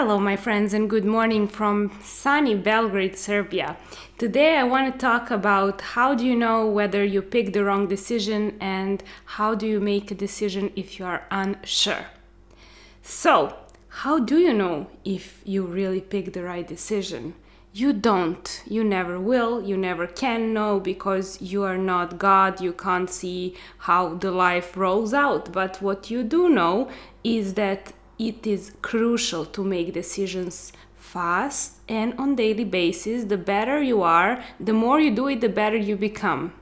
Hello, my friends, and good morning from sunny Belgrade, Serbia. Today, I want to talk about how do you know whether you picked the wrong decision and how do you make a decision if you are unsure. So, how do you know if you really picked the right decision? You don't. You never will. You never can know because you are not God. You can't see how the life rolls out. But what you do know is that it is crucial to make decisions fast and on daily basis the better you are the more you do it the better you become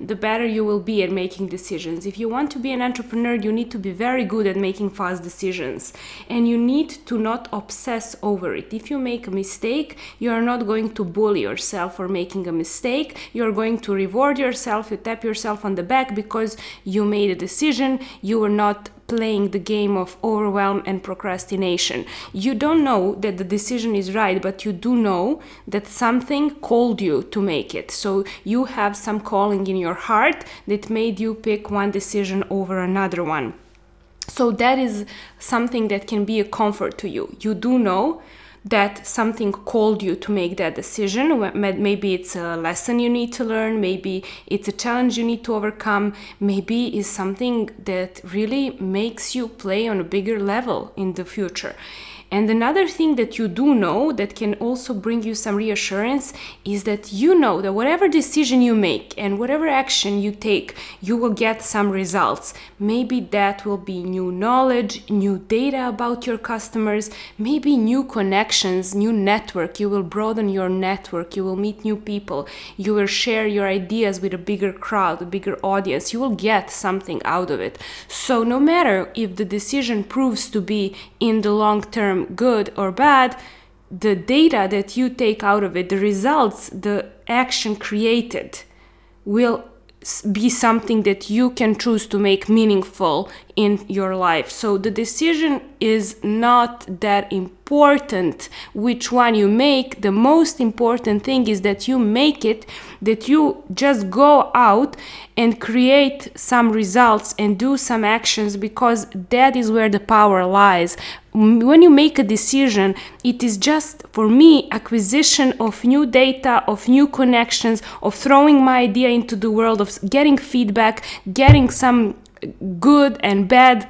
the better you will be at making decisions. If you want to be an entrepreneur, you need to be very good at making fast decisions and you need to not obsess over it. If you make a mistake, you are not going to bully yourself for making a mistake. You're going to reward yourself, you tap yourself on the back because you made a decision, you were not playing the game of overwhelm and procrastination. You don't know that the decision is right, but you do know that something called you to make it. So you have some calling in your heart that made you pick one decision over another one. So that is something that can be a comfort to you. You do know that something called you to make that decision. Maybe it's a lesson you need to learn, maybe it's a challenge you need to overcome, maybe it's something that really makes you play on a bigger level in the future. And another thing that you do know that can also bring you some reassurance is that you know that whatever decision you make and whatever action you take, you will get some results. Maybe that will be new knowledge, new data about your customers, maybe new connections, new network. You will broaden your network, you will meet new people, you will share your ideas with a bigger crowd, a bigger audience. You will get something out of it. So, no matter if the decision proves to be in the long term good or bad, the data that you take out of it, the results, the action created, will be something that you can choose to make meaningful in your life. So the decision is not that important which one you make. The most important thing is that you make it, that you just go out and create some results and do some actions because that is where the power lies. When you make a decision, it is just for me acquisition of new data, of new connections, of throwing my idea into the world, of getting feedback, getting some good and bad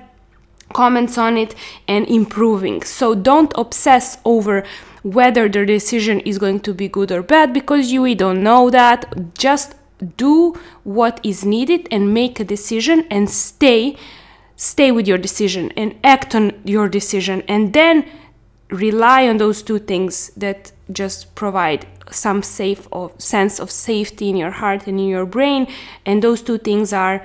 comments on it and improving. So don't obsess over whether the decision is going to be good or bad because you don't know that. Just do what is needed and make a decision and stay stay with your decision and act on your decision and then rely on those two things that just provide some safe of sense of safety in your heart and in your brain and those two things are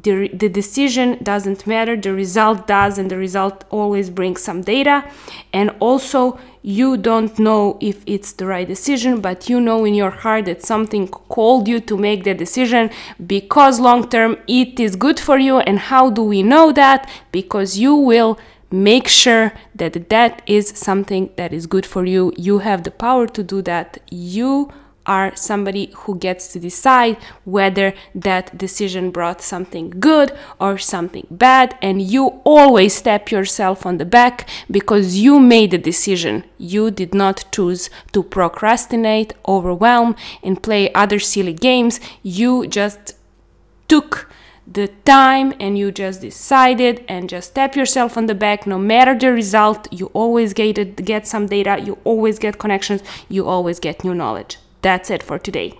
the, the decision doesn't matter the result does and the result always brings some data. And also you don't know if it's the right decision but you know in your heart that something called you to make that decision because long term it is good for you. And how do we know that? Because you will make sure that that is something that is good for you. You have the power to do that. You are somebody who gets to decide whether that decision brought something good or something bad and you always tap yourself on the back because you made the decision. You did not choose to procrastinate overwhelm and play other silly games. You just took the time and you just decided and just tap yourself on the back. No matter the result you always get, it, get some data you always get connections you always get new knowledge that's it for today.